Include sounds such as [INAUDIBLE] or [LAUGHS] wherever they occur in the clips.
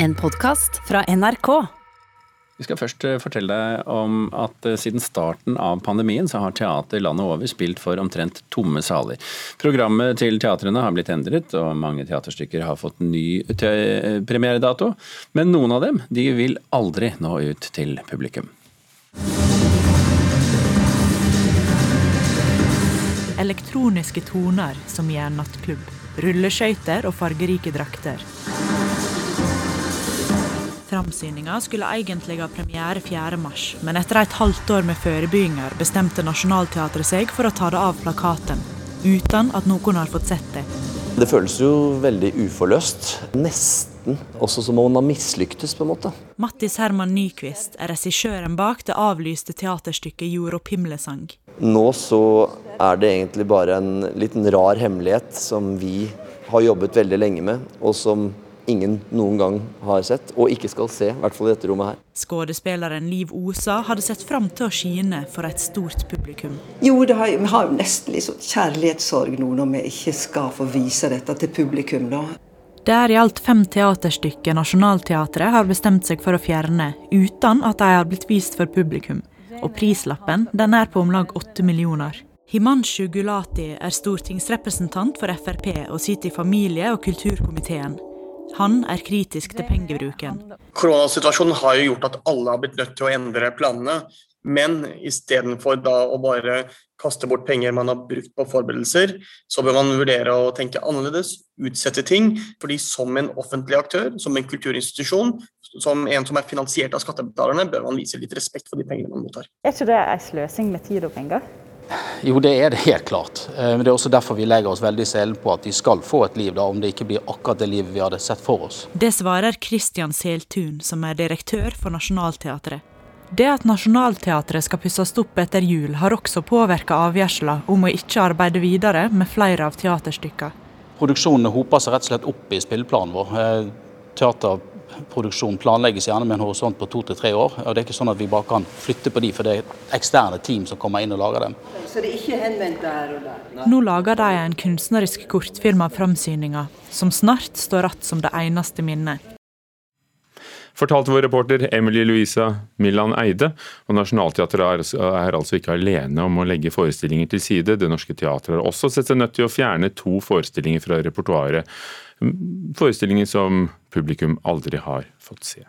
En podkast fra NRK. Vi skal først eh, fortelle deg om at eh, siden starten av pandemien så har teater landet over spilt for omtrent tomme saler. Programmet til teatrene har blitt endret, og mange teaterstykker har fått ny premieredato. Men noen av dem de vil aldri nå ut til publikum. Elektroniske toner som i en nattklubb. Rulleskøyter og fargerike drakter. Framsyninga skulle egentlig ha premiere 4.3, men etter et halvt år med forebygginger bestemte Nationaltheatret seg for å ta det av plakaten, uten at noen har fått sett det. Det føles jo veldig uforløst. Nesten også som om man har mislyktes, på en måte. Mattis Herman Nyquist er regissøren bak det avlyste teaterstykket 'Jord og pimlesang'. Nå så er det egentlig bare en liten rar hemmelighet som vi har jobbet veldig lenge med, og som ingen noen gang har sett, og ikke skal se, i hvert fall i dette rommet her. Skuespilleren Liv Osa hadde sett fram til å skine for et stort publikum. Jo, det har, vi har jo nesten litt sånn kjærlighetssorg nå når vi ikke skal få vise dette til publikum. da. Det er i alt fem teaterstykker Nationaltheatret har bestemt seg for å fjerne, uten at de har blitt vist for publikum. Og prislappen den er på om lag åtte millioner. Himanshu Gulati er stortingsrepresentant for Frp og sitter i familie- og kulturkomiteen. Han er kritisk til pengebruken. Koronasituasjonen har jo gjort at alle har blitt nødt til å endre planene. Men istedenfor da å bare kaste bort penger man har brukt på forberedelser, så bør man vurdere å tenke annerledes, utsette ting. fordi som en offentlig aktør, som en kulturinstitusjon, som en som er finansiert av skattebetalerne, bør man vise litt respekt for de pengene man mottar. Er ikke det en sløsing med tid og penger? Jo, det er det helt klart. Eh, Men det er også derfor vi legger oss veldig i selen på at de skal få et liv, da, om det ikke blir akkurat det livet vi hadde sett for oss. Det svarer Christian Seltun, som er direktør for Nationaltheatret. Det at Nationaltheatret skal pusses opp etter jul, har også påvirka avgjørelsen om å ikke arbeide videre med flere av teaterstykkene. Produksjonene hoper seg rett og slett opp i spilleplanen vår. Eh, Teaterproduksjon planlegges gjerne med en horisont på to til tre år. og Det er ikke sånn at vi bare kan flytte på de, for det er eksterne team som kommer inn og lager dem. Så det er ikke henvendt der og der? Nå lager de en kunstnerisk kortfilm av framsyninga, som snart står igjen som det eneste minnet. Fortalte vår reporter Emily Louisa Millan Eide. Og Nationaltheatret altså- er altså ikke alene om å legge forestillinger til side. Det Norske Teatret har også sett seg nødt til å fjerne to forestillinger fra repertoaret. Mm, Forestillinger som publikum aldri har fått se.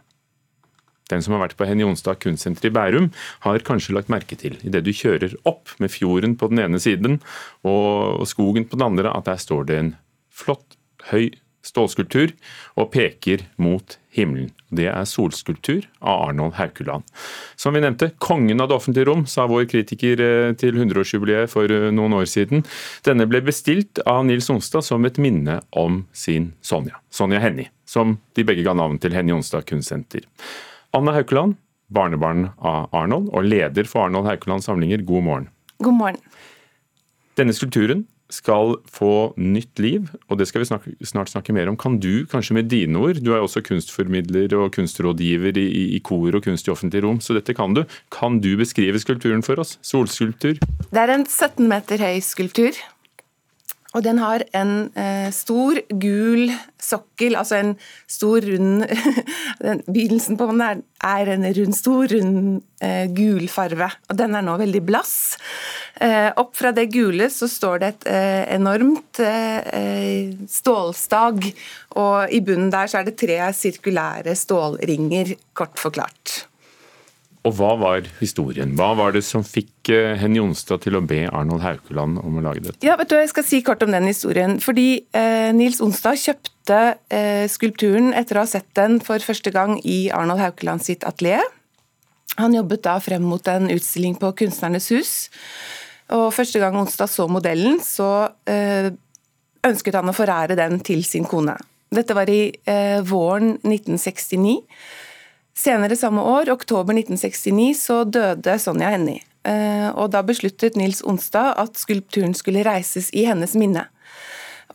Den som har vært på Henny Onsdag kunstsenter i Bærum, har kanskje lagt merke til, idet du kjører opp med fjorden på den ene siden og skogen på den andre, at der står det en flott, høy stålskulptur og peker mot himmelen. Det er solskulptur av Arnold Haukeland. Som vi nevnte, kongen av det offentlige rom, sa vår kritiker eh, til 100-årsjubileet for eh, noen år siden. Denne ble bestilt av Nils Onstad som et minne om sin Sonja. Sonja Hennie, som de begge ga navn til Hennie Onstad kunstsenter. Anna Haukeland, barnebarn av Arnold og leder for Arnold Haukeland samlinger, god morgen. God morgen. Denne skulpturen skal få nytt liv, og det skal vi snakke, snart snakke mer om. Kan du, kanskje med dine ord, du er også kunstformidler og kunstrådgiver i, i, kor og kunst i offentlig rom, så dette kan du. Kan du beskrive skulpturen for oss? Solskulptur? Det er en 17 meter høy skulptur. Og den har en eh, stor, gul sokkel, altså en stor, rund [LAUGHS] den, Begynnelsen på den er, er en rund, stor, rund, eh, gul farve. Og den er nå veldig blass. Eh, opp fra det gule så står det et eh, enormt eh, stålstag, og i bunnen der så er det tre sirkulære stålringer, kort forklart. Og hva var historien? Hva var det som fikk eh, Henny Jonstad til å be Arnold Haukeland om å lage dette? Ja, vet du, Jeg skal si kort om den historien. Fordi eh, Nils Onstad kjøpte eh, skulpturen etter å ha sett den for første gang i Arnold Haukeland sitt atelier. Han jobbet da frem mot en utstilling på Kunstnernes hus. Og Første gang Onstad så modellen, så eh, ønsket han å forære den til sin kone. Dette var i eh, våren 1969. Senere samme år, oktober 1969, så døde Sonja Hennie. Eh, Og da besluttet Nils Onstad at skulpturen skulle reises i hennes minne.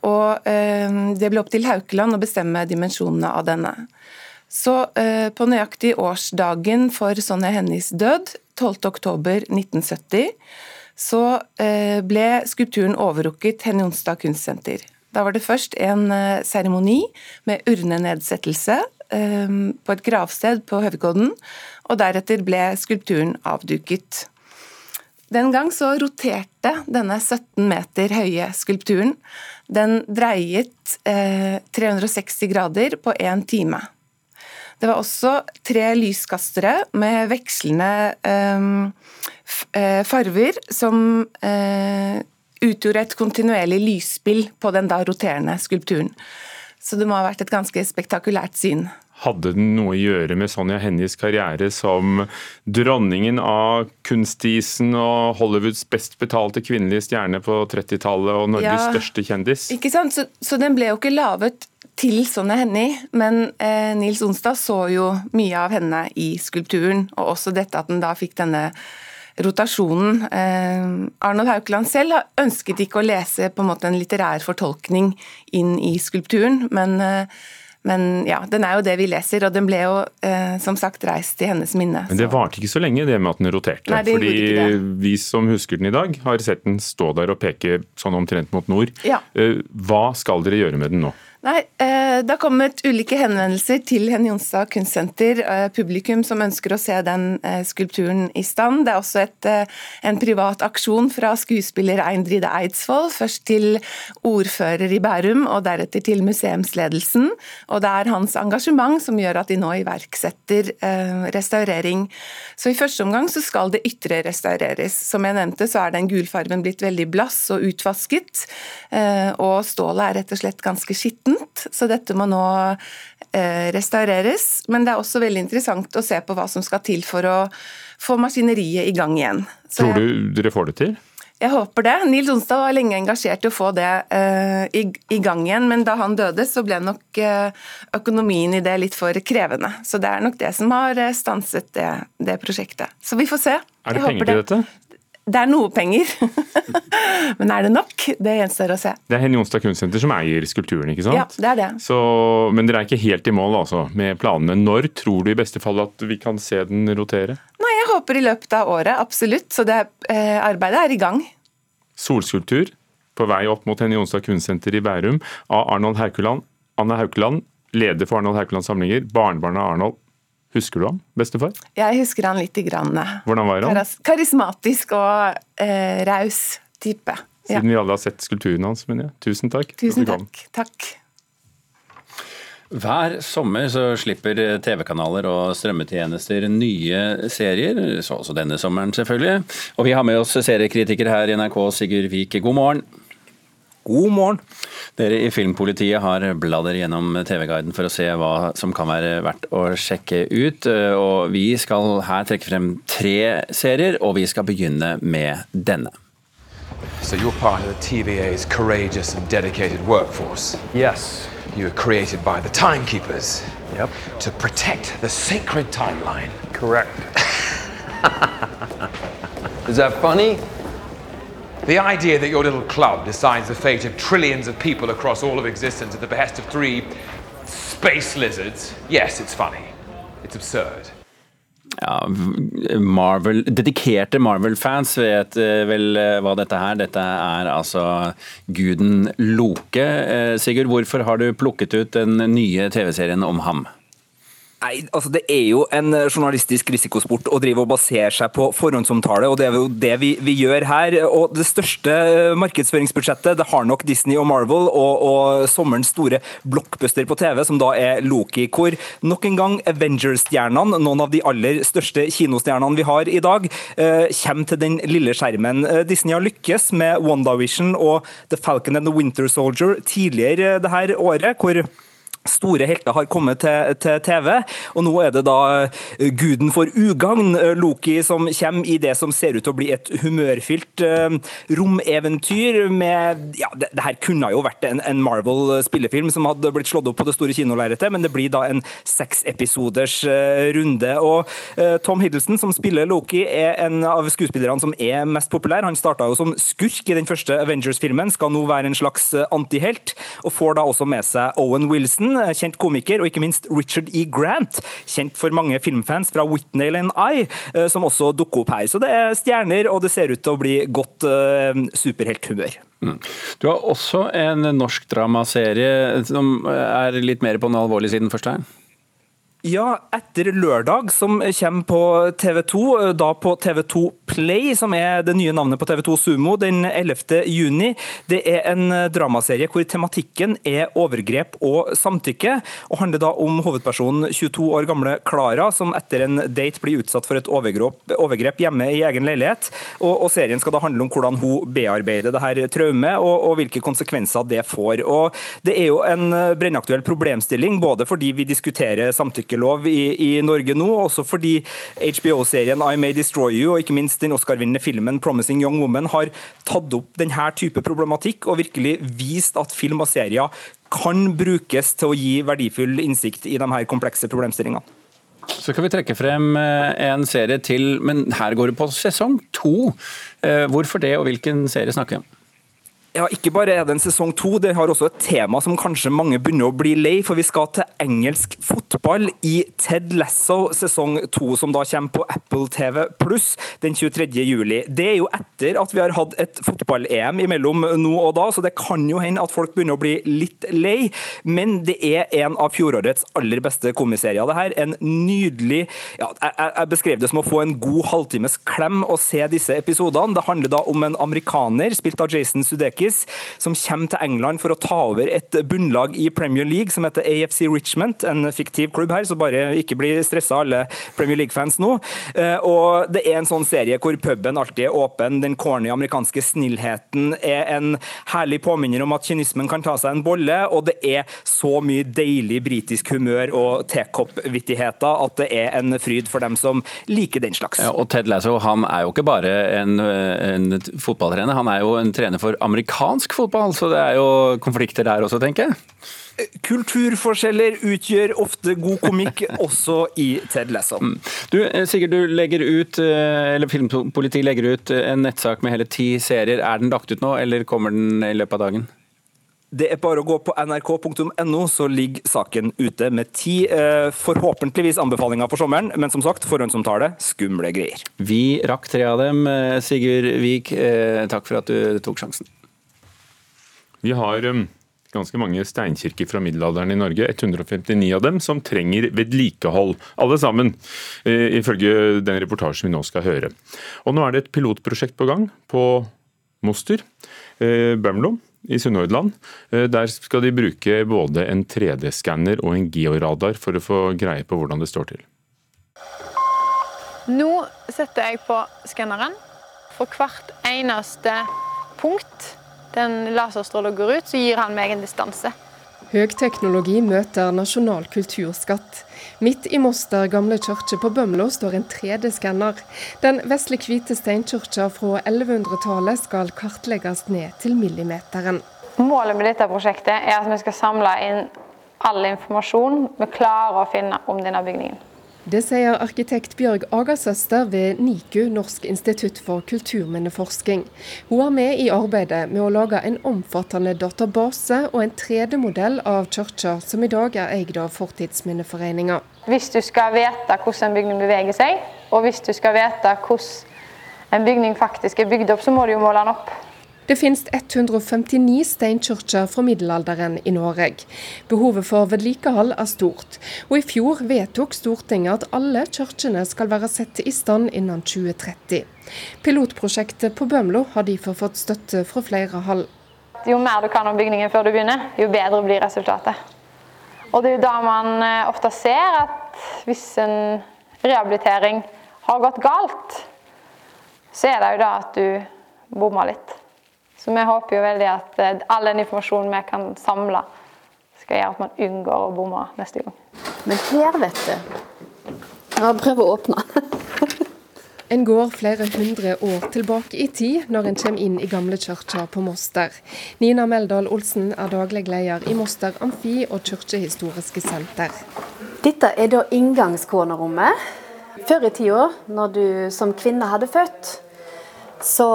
Og eh, det ble opp til Haukeland å bestemme dimensjonene av denne. Så eh, på nøyaktig årsdagen for Sonja Hennies død, 12.10.1970, så eh, ble skulpturen overrukket Henny Onsdag kunstsenter. Da var det først en seremoni med urnenedsettelse, på et gravsted på Høvikodden, og deretter ble skulpturen avduket. Den gang så roterte denne 17 meter høye skulpturen. Den dreiet eh, 360 grader på én time. Det var også tre lyskastere med vekslende eh, farver som eh, utgjorde et kontinuerlig lysspill på den da roterende skulpturen. Så det må ha vært et ganske spektakulært syn. Hadde den noe å gjøre med Sonja Hennies karriere som dronningen av kunstisen og Hollywoods best betalte kvinnelige stjerne på 30-tallet og Norges ja, største kjendis? Ikke sant? Så, så, den ble jo ikke laget til Sonja Hennie, men eh, Nils Onsdag så jo mye av henne i skulpturen, og også dette at den da fikk denne rotasjonen. Eh, Arnold Haukeland selv ønsket ikke å lese på en måte en litterær fortolkning inn i skulpturen, men, eh, men ja, den er jo det vi leser, og den ble jo eh, som sagt reist i hennes minne. Men det varte ikke så lenge det med at den roterte. Nei, fordi vi som husker den i dag, har sett den stå der og peke sånn omtrent mot nord. Ja. Hva skal dere gjøre med den nå? Nei, eh, Det har kommet ulike henvendelser til Henny Jonstad kunstsenter, eh, publikum som ønsker å se den eh, skulpturen i stand. Det er også et, en privat aksjon fra skuespiller Eindride Eidsvoll, først til ordfører i Bærum og deretter til museumsledelsen. Og det er hans engasjement som gjør at de nå iverksetter restaurering. Så i første omgang så skal det ytre restaureres. Som jeg nevnte så er den gulfarven blitt veldig blass og utvasket, og stålet er rett og slett ganske skitten skittent, så dette må nå eh, restaureres. Men det er også veldig interessant å se på hva som skal til for å få maskineriet i gang igjen. Så Tror du dere får det til? Jeg håper det. Nils Onstad var lenge engasjert i å få det uh, i, i, gang igjen, men da han døde, så ble nok uh, økonomien i det litt for krevende. Så det er nok det som har stanset det, det prosjektet. Så vi får se. Er det penger til dette? Det er noe penger, [LAUGHS] men er det nok? Det gjenstår å se. Det er Henny Jonstad Kunstsenter som eier skulpturen, ikke sant? Ja, det er det. Så, men dere er ikke helt i mål altså, med planene. Når tror du i beste fall at vi kan se den rotere? Nei, Jeg håper i løpet av året, absolutt. Så det, eh, arbeidet er i gang. Solskulptur på vei opp mot Henny Jonstad Kunstsenter i Bærum av Arnold Haukeland. Anna Haukeland, leder for Arnold Haukeland samlinger. Barnebarnet av Arnold Husker du ham, bestefar? Jeg husker han lite grann. Hvordan var han? Karismatisk og eh, raus type. Siden ja. vi alle har sett skulpturen hans, mener jeg. Tusen takk. Tusen takk. takk. Hver sommer så slipper TV-kanaler og strømmetjenester nye serier, så også denne sommeren selvfølgelig. Og vi har med oss seriekritiker her i NRK, Sigurd Vik. God morgen. God morgen. Dere i Filmpolitiet har bladder gjennom TV-guiden for å se hva som kan være verdt å sjekke ut. Og vi skal her trekke frem tre serier, og vi skal begynne med denne. So you're part of the TVA's courageous and dedicated workforce. Yes. You were created by the timekeepers. Yep. To protect the sacred timeline. Correct. [LAUGHS] Is that funny? The idea that your little club decides the fate of trillions of people across all of existence at the behest of three space lizards, yes, it's funny. It's absurd. Ja, Marvel, dedikerte Marvel-fans vet eh, vel eh, hva dette er. Dette er altså guden Loke. Eh, Sigurd, hvorfor har du plukket ut den nye TV-serien om ham? Nei, altså Det er jo en eh, journalistisk risikosport å drive og basere seg på forhåndsomtale, og det er jo det vi, vi gjør her. Og Det største eh, markedsføringsbudsjettet det har nok Disney og Marvel, og, og sommerens store blockbuster på TV, som da er Loki, hvor nok en gang Avengers-stjernene, noen av de aller største kinostjernene vi har i dag, eh, kommer til den lille skjermen. Disney har lykkes med WandaVision og The Falcon and the Winter Soldier tidligere det her året, hvor Store helter har kommet til, til, TV, og nå er det da eh, guden for ugagn, eh, Loki, som kommer i det som ser ut til å bli et humørfylt uh, romeventyr med Ja, det, det, her kunne jo vært en, en Marvel-spillefilm som hadde blitt slått opp på det store kinolerretet, men det blir da en seksepisoders uh, runde. Og Tom Hiddleston, som spiller Loki, er en av skuespillerne som er mest populær. Han starta jo som skurk i den første Avengers-filmen, skal nå være en slags antihelt, og får da også med seg Owen Wilson kjent komiker, og ikke minst Richard E. Grant, kjent for mange filmfans fra Whitney and I, eh, som også dukker opp her. Så det er stjerner, og det ser ut til å bli godt uh, superhelthumør. Mm. Du har også en norsk dramaserie som er litt mer på den alvorlige siden først her? Ja, etter lørdag, som kommer på TV2, da på TV2 Play, som er det nye navnet på TV2 Sumo, den 11. juni. Det er en dramaserie hvor tematikken er overgrep og samtykke, og handler da om hovedpersonen 22 år gamle Klara, som etter en date blir utsatt for et overgrep, hjemme i egen leilighet. Og, og, serien skal da handle om hvordan hun bearbeider det her traumet, og, og hvilke konsekvenser det får. Og Det er jo en brennaktuell problemstilling, både fordi vi diskuterer samtykke røykelov i, i Norge nå, også fordi HBO-serien I May Destroy You og ikke minst den Oscar-vinnende filmen 'Promising Young Woman' har tatt opp denne type problematikk og virkelig vist at film og serier kan brukes til å gi verdifull innsikt i de her komplekse problemstillingene. Så kan vi trekke frem eh, en serie til, men her går det på sesong to. Eh, hvorfor det, og hvilken serie snakker vi om? Ja, Ikke bare er det en sesong to, det har også et tema som kanskje mange begynner å bli lei. For vi skal til engelsk fotball i Ted Lasso sesong to, som da kommer på Apple TV pluss den 23. juli. Det er jo etter at vi har hatt et fotball-EM imellom nå og da, så det kan jo hende at folk begynner å bli litt lei. Men det er en av fjorårets aller beste komiserier. Det her en nydelig ja, jeg, beskrev det som å få en god halvtimes klem å se disse episodene. Det handler da om en amerikaner, spilt av Jason Sudeikis, Yankees, som kommer til England for å ta over et bunnlag i Premier League som heter AFC Richmond, en fiktiv klubb her, så bare ikke bli stressa alle Premier League-fans nå. Eh, og Det er en sånn serie hvor puben alltid er åpen, den corny amerikanske snillheten er en herlig påminner om at kynismen kan ta seg en bolle, og det er så mye deilig britisk humør og tekoppvittigheter at det er en fryd for dem som liker den slags. Ja, og Ted Lasso han er jo ikke bare en, en fotballtrener, han er jo en trener for amerikansk amerikansk fotball, så det er jo konflikter der også, tenker jeg. Kulturforskjeller utgjør ofte god komikk, [LAUGHS] også i Ted Lasso. Mm. Du, eh, Sigurd, du legger ut, eh, eller Filmpolitiet legger ut en nettsak med hele ti serier. Er den lagt ut nå, eller kommer den i løpet av dagen? Det er bare å gå på nrk.no, så ligger saken ute med ti eh, forhåpentligvis anbefalinger for sommeren. Men som sagt, forhåndsomtale, skumle greier. Vi rakk tre av dem. Sigurd Vik, takk for at du tok sjansen. Vi har um, ganske mange steinkirker fra middelalderen i Norge. 159 av dem som trenger vedlikehold. Alle sammen, ifølge den reportasjen vi nå skal høre. Og Nå er det et pilotprosjekt på gang på Moster, eh, Bømlo i Sunnhordland. Eh, der skal de bruke både en 3D-skanner og en georadar for å få greie på hvordan det står til. Nå setter jeg på skanneren. For hvert eneste punkt den laserstrålen går ut, så gir han meg en distanse. Høgteknologi møter nasjonal kulturskatt. Midt i Moster gamle kirke på Bømlo står en 3D-skanner. Den vesle hvite steinkirka fra 1100-tallet skal kartlegges ned til millimeteren. Målet med dette prosjektet er at vi skal samle inn all informasjon vi klarer å finne om denne bygningen. Det sier arkitekt Bjørg Agasøster ved NIKU, Norsk institutt for kulturminneforsking. Hun er med i arbeidet med å lage en omfattende database og en 3D-modell av kirka, som i dag er eid av Fortidsminneforeninga. Hvis du skal vite hvordan en bygning beveger seg, og hvis du skal vite hvordan en bygning faktisk er bygd opp, så må du jo måle den opp. Det finnes 159 steinkirker fra middelalderen i Norge. Behovet for vedlikehold er stort, og i fjor vedtok Stortinget at alle kirkene skal være satt i stand innen 2030. Pilotprosjektet på Bømlo har derfor fått støtte fra flere hold. Jo mer du kan om bygningen før du begynner, jo bedre blir resultatet. Og Det er jo da man eh, ofte ser at hvis en rehabilitering har gått galt, så er det jo da at du bommer litt. Så vi håper jo veldig at eh, all den informasjonen vi kan samle, skal gjøre at man unngår å bomme neste gang. Men her, vet du Ja, prøv å åpne. [LAUGHS] En går flere hundre år tilbake i tid når en kommer inn i gamlekirka på Moster. Nina Meldal Olsen er daglig leder i Moster amfi- og kirkehistoriske senter. Dette er da inngangskånerommet. Før i tida, når du som kvinne hadde født, så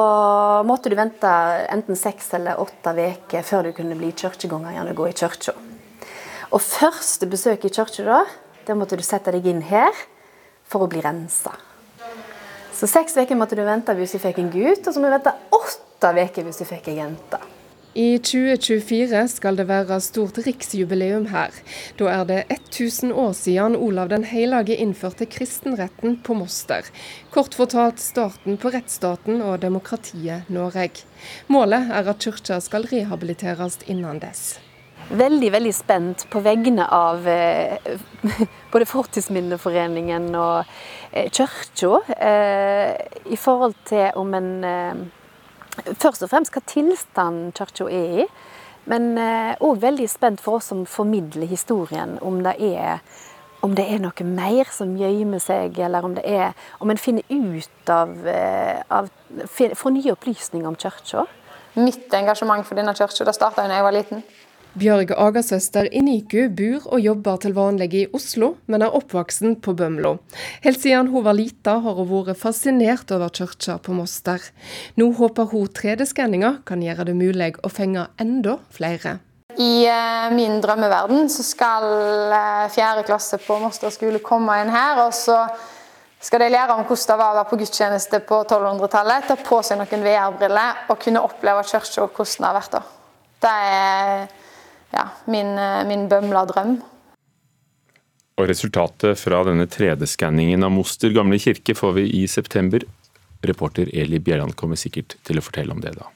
måtte du vente enten seks eller åtte uker før du kunne bli kirkeganger igjen og gå i kirka. Og første besøk i kirka da, da måtte du sette deg inn her for å bli rensa. Så seks uker måtte du vente hvis du fikk en gutt, og så må du vente åtte uker hvis du fikk ei jente. I 2024 skal det være stort riksjubileum her. Da er det 1000 år siden Olav den hellige innførte kristenretten på Moster. Kort fortalt starten på rettsstaten og demokratiet Norge. Målet er at kirka skal rehabiliteres innen dess. Veldig veldig spent på vegne av eh, [LAUGHS] både Fortidsminneforeningen og eh, kirka eh, i forhold til om en først og fremst hva tilstanden kirka er i. Men òg eh, veldig spent for oss som formidler historien, om det er om det er noe mer som gjemmer seg, eller om det er om en finner ut av, eh, av Får nye opplysninger om kirka. Mitt engasjement for denne kirka starta da jeg var liten. Bjørg Agasøster Iniku bor og jobber til vanlig i Oslo, men er oppvoksen på Bømlo. Helt siden hun var lita har hun vært fascinert over kirka på Moster. Nå håper hun 3D-skanninga kan gjøre det mulig å fenge enda flere. I eh, min drømmeverden så skal eh, fjerde klasse på Moster skole komme inn her, og så skal de lære om hvordan det var å være på gudstjeneste på 1200-tallet, ta på seg noen VR-briller og kunne oppleve kirka og hvordan det har vært da. Det er ja, min, eh, min bømla drøm. Og Resultatet fra denne 3D-skanningen av Moster gamle kirke får vi i september. Reporter Eli Bjelland kommer sikkert til å fortelle om det da.